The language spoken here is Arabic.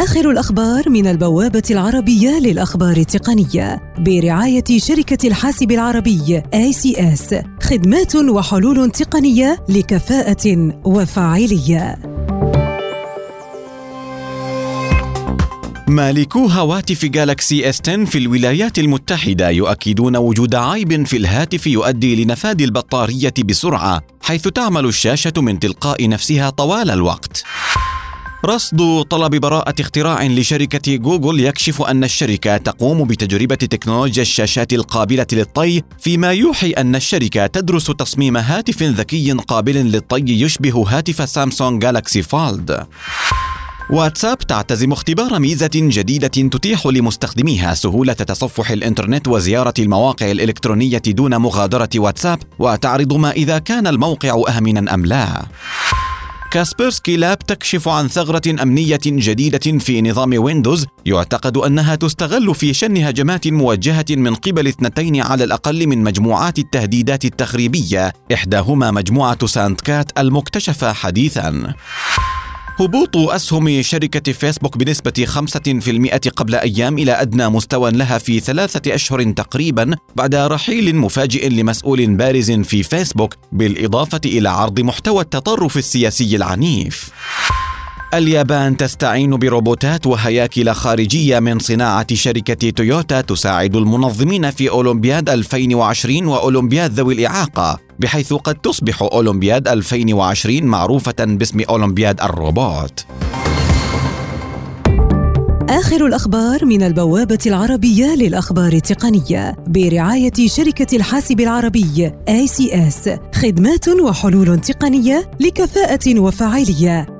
آخر الأخبار من البوابة العربية للأخبار التقنية برعاية شركة الحاسب العربي ACS خدمات وحلول تقنية لكفاءة وفاعلية مالكو هواتف جالاكسي إس 10 في الولايات المتحدة يؤكدون وجود عيب في الهاتف يؤدي لنفاد البطارية بسرعة حيث تعمل الشاشة من تلقاء نفسها طوال الوقت. رصد طلب براءة اختراع لشركة جوجل يكشف أن الشركة تقوم بتجربة تكنولوجيا الشاشات القابلة للطي فيما يوحي أن الشركة تدرس تصميم هاتف ذكي قابل للطي يشبه هاتف سامسونج جالاكسي فالد واتساب تعتزم اختبار ميزة جديدة تتيح لمستخدميها سهولة تصفح الإنترنت وزيارة المواقع الإلكترونية دون مغادرة واتساب وتعرض ما إذا كان الموقع آمنا أم لا. كاسبرسكي لاب تكشف عن ثغرة أمنية جديدة في نظام ويندوز يعتقد أنها تستغل في شن هجمات موجهة من قبل اثنتين على الأقل من مجموعات التهديدات التخريبية إحداهما مجموعة ساند كات المكتشفة حديثاً. هبوط أسهم شركة فيسبوك بنسبة 5% قبل أيام إلى أدنى مستوى لها في ثلاثة أشهر تقريبا بعد رحيل مفاجئ لمسؤول بارز في فيسبوك بالإضافة إلى عرض محتوى التطرف السياسي العنيف. اليابان تستعين بروبوتات وهياكل خارجية من صناعة شركة تويوتا تساعد المنظمين في أولمبياد 2020 وأولمبياد ذوي الإعاقة بحيث قد تصبح أولمبياد 2020 معروفة باسم أولمبياد الروبوت. آخر الأخبار من البوابة العربية للأخبار التقنية برعاية شركة الحاسب العربي ACS خدمات وحلول تقنية لكفاءة وفاعلية.